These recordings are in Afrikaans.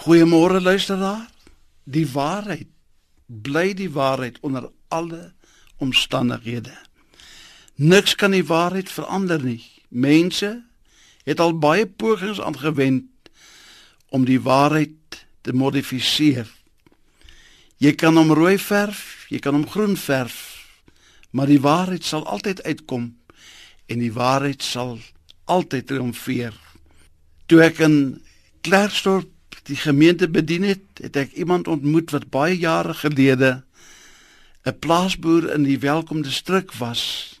Goeiemôre luisteraar. Die waarheid bly die waarheid onder alle omstandighede. Niks kan die waarheid verander nie. Mense het al baie pogings aangewend om die waarheid te modifiseer. Jy kan hom rooi verf, jy kan hom groen verf, maar die waarheid sal altyd uitkom en die waarheid sal altyd triomfeer. Toe ek in Klerksdorp die gemeente bedien het, het ek iemand ontmoet wat baie jare gelede 'n plaasboer in die Welkom distrik was.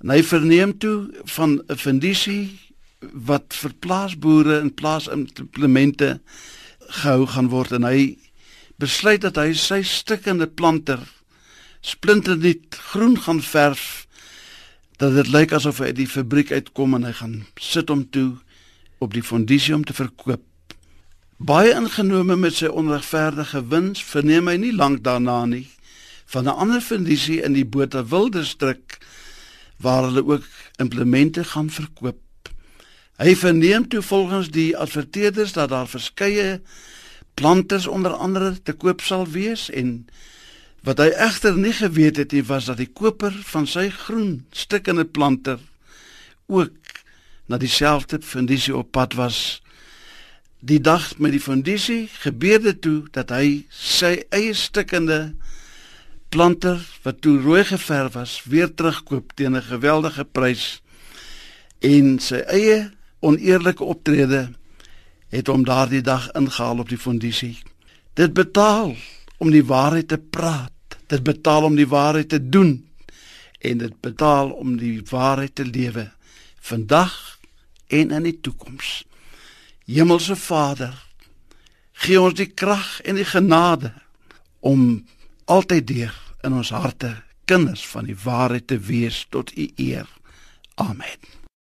En hy verneem toe van 'n fundisie wat vir plaasboere en plaasimplemente gehou gaan word en hy besluit dat hy sy stikkende planter splinternuut groen gaan verf dat dit lyk asof hy uit die fabriek uitkom en hy gaan sit hom toe op die fundisie om te verkoop. Baie ingenome met sy onregverdige wins verneem hy nie lank daarna nie van 'n ander fundisie in die Botawil distrik waar hulle ook implemente gaan verkoop. Hy verneem toe volgens die adverteerders dat daar verskeie planters onder andere te koop sal wees en wat hy egter nie geweet het nie was dat die koper van sy groen stikkende planter ook na dieselfde fundisie op pad was die dag met die fondisie gebeur dit toe dat hy sy eie stikkende planter wat toe rooi geverf was weer terugkoop teen 'n geweldige prys en sy eie oneerlike optrede het hom daardie dag ingehaal op die fondisie dit betaal om die waarheid te praat. Dit betaal om die waarheid te doen. En dit betaal om die waarheid te lewe vandag en in die toekoms Hemelse Vader, gee ons die krag en die genade om altyd deur in ons harte kinders van die waarheid te wees tot u eer. Amen.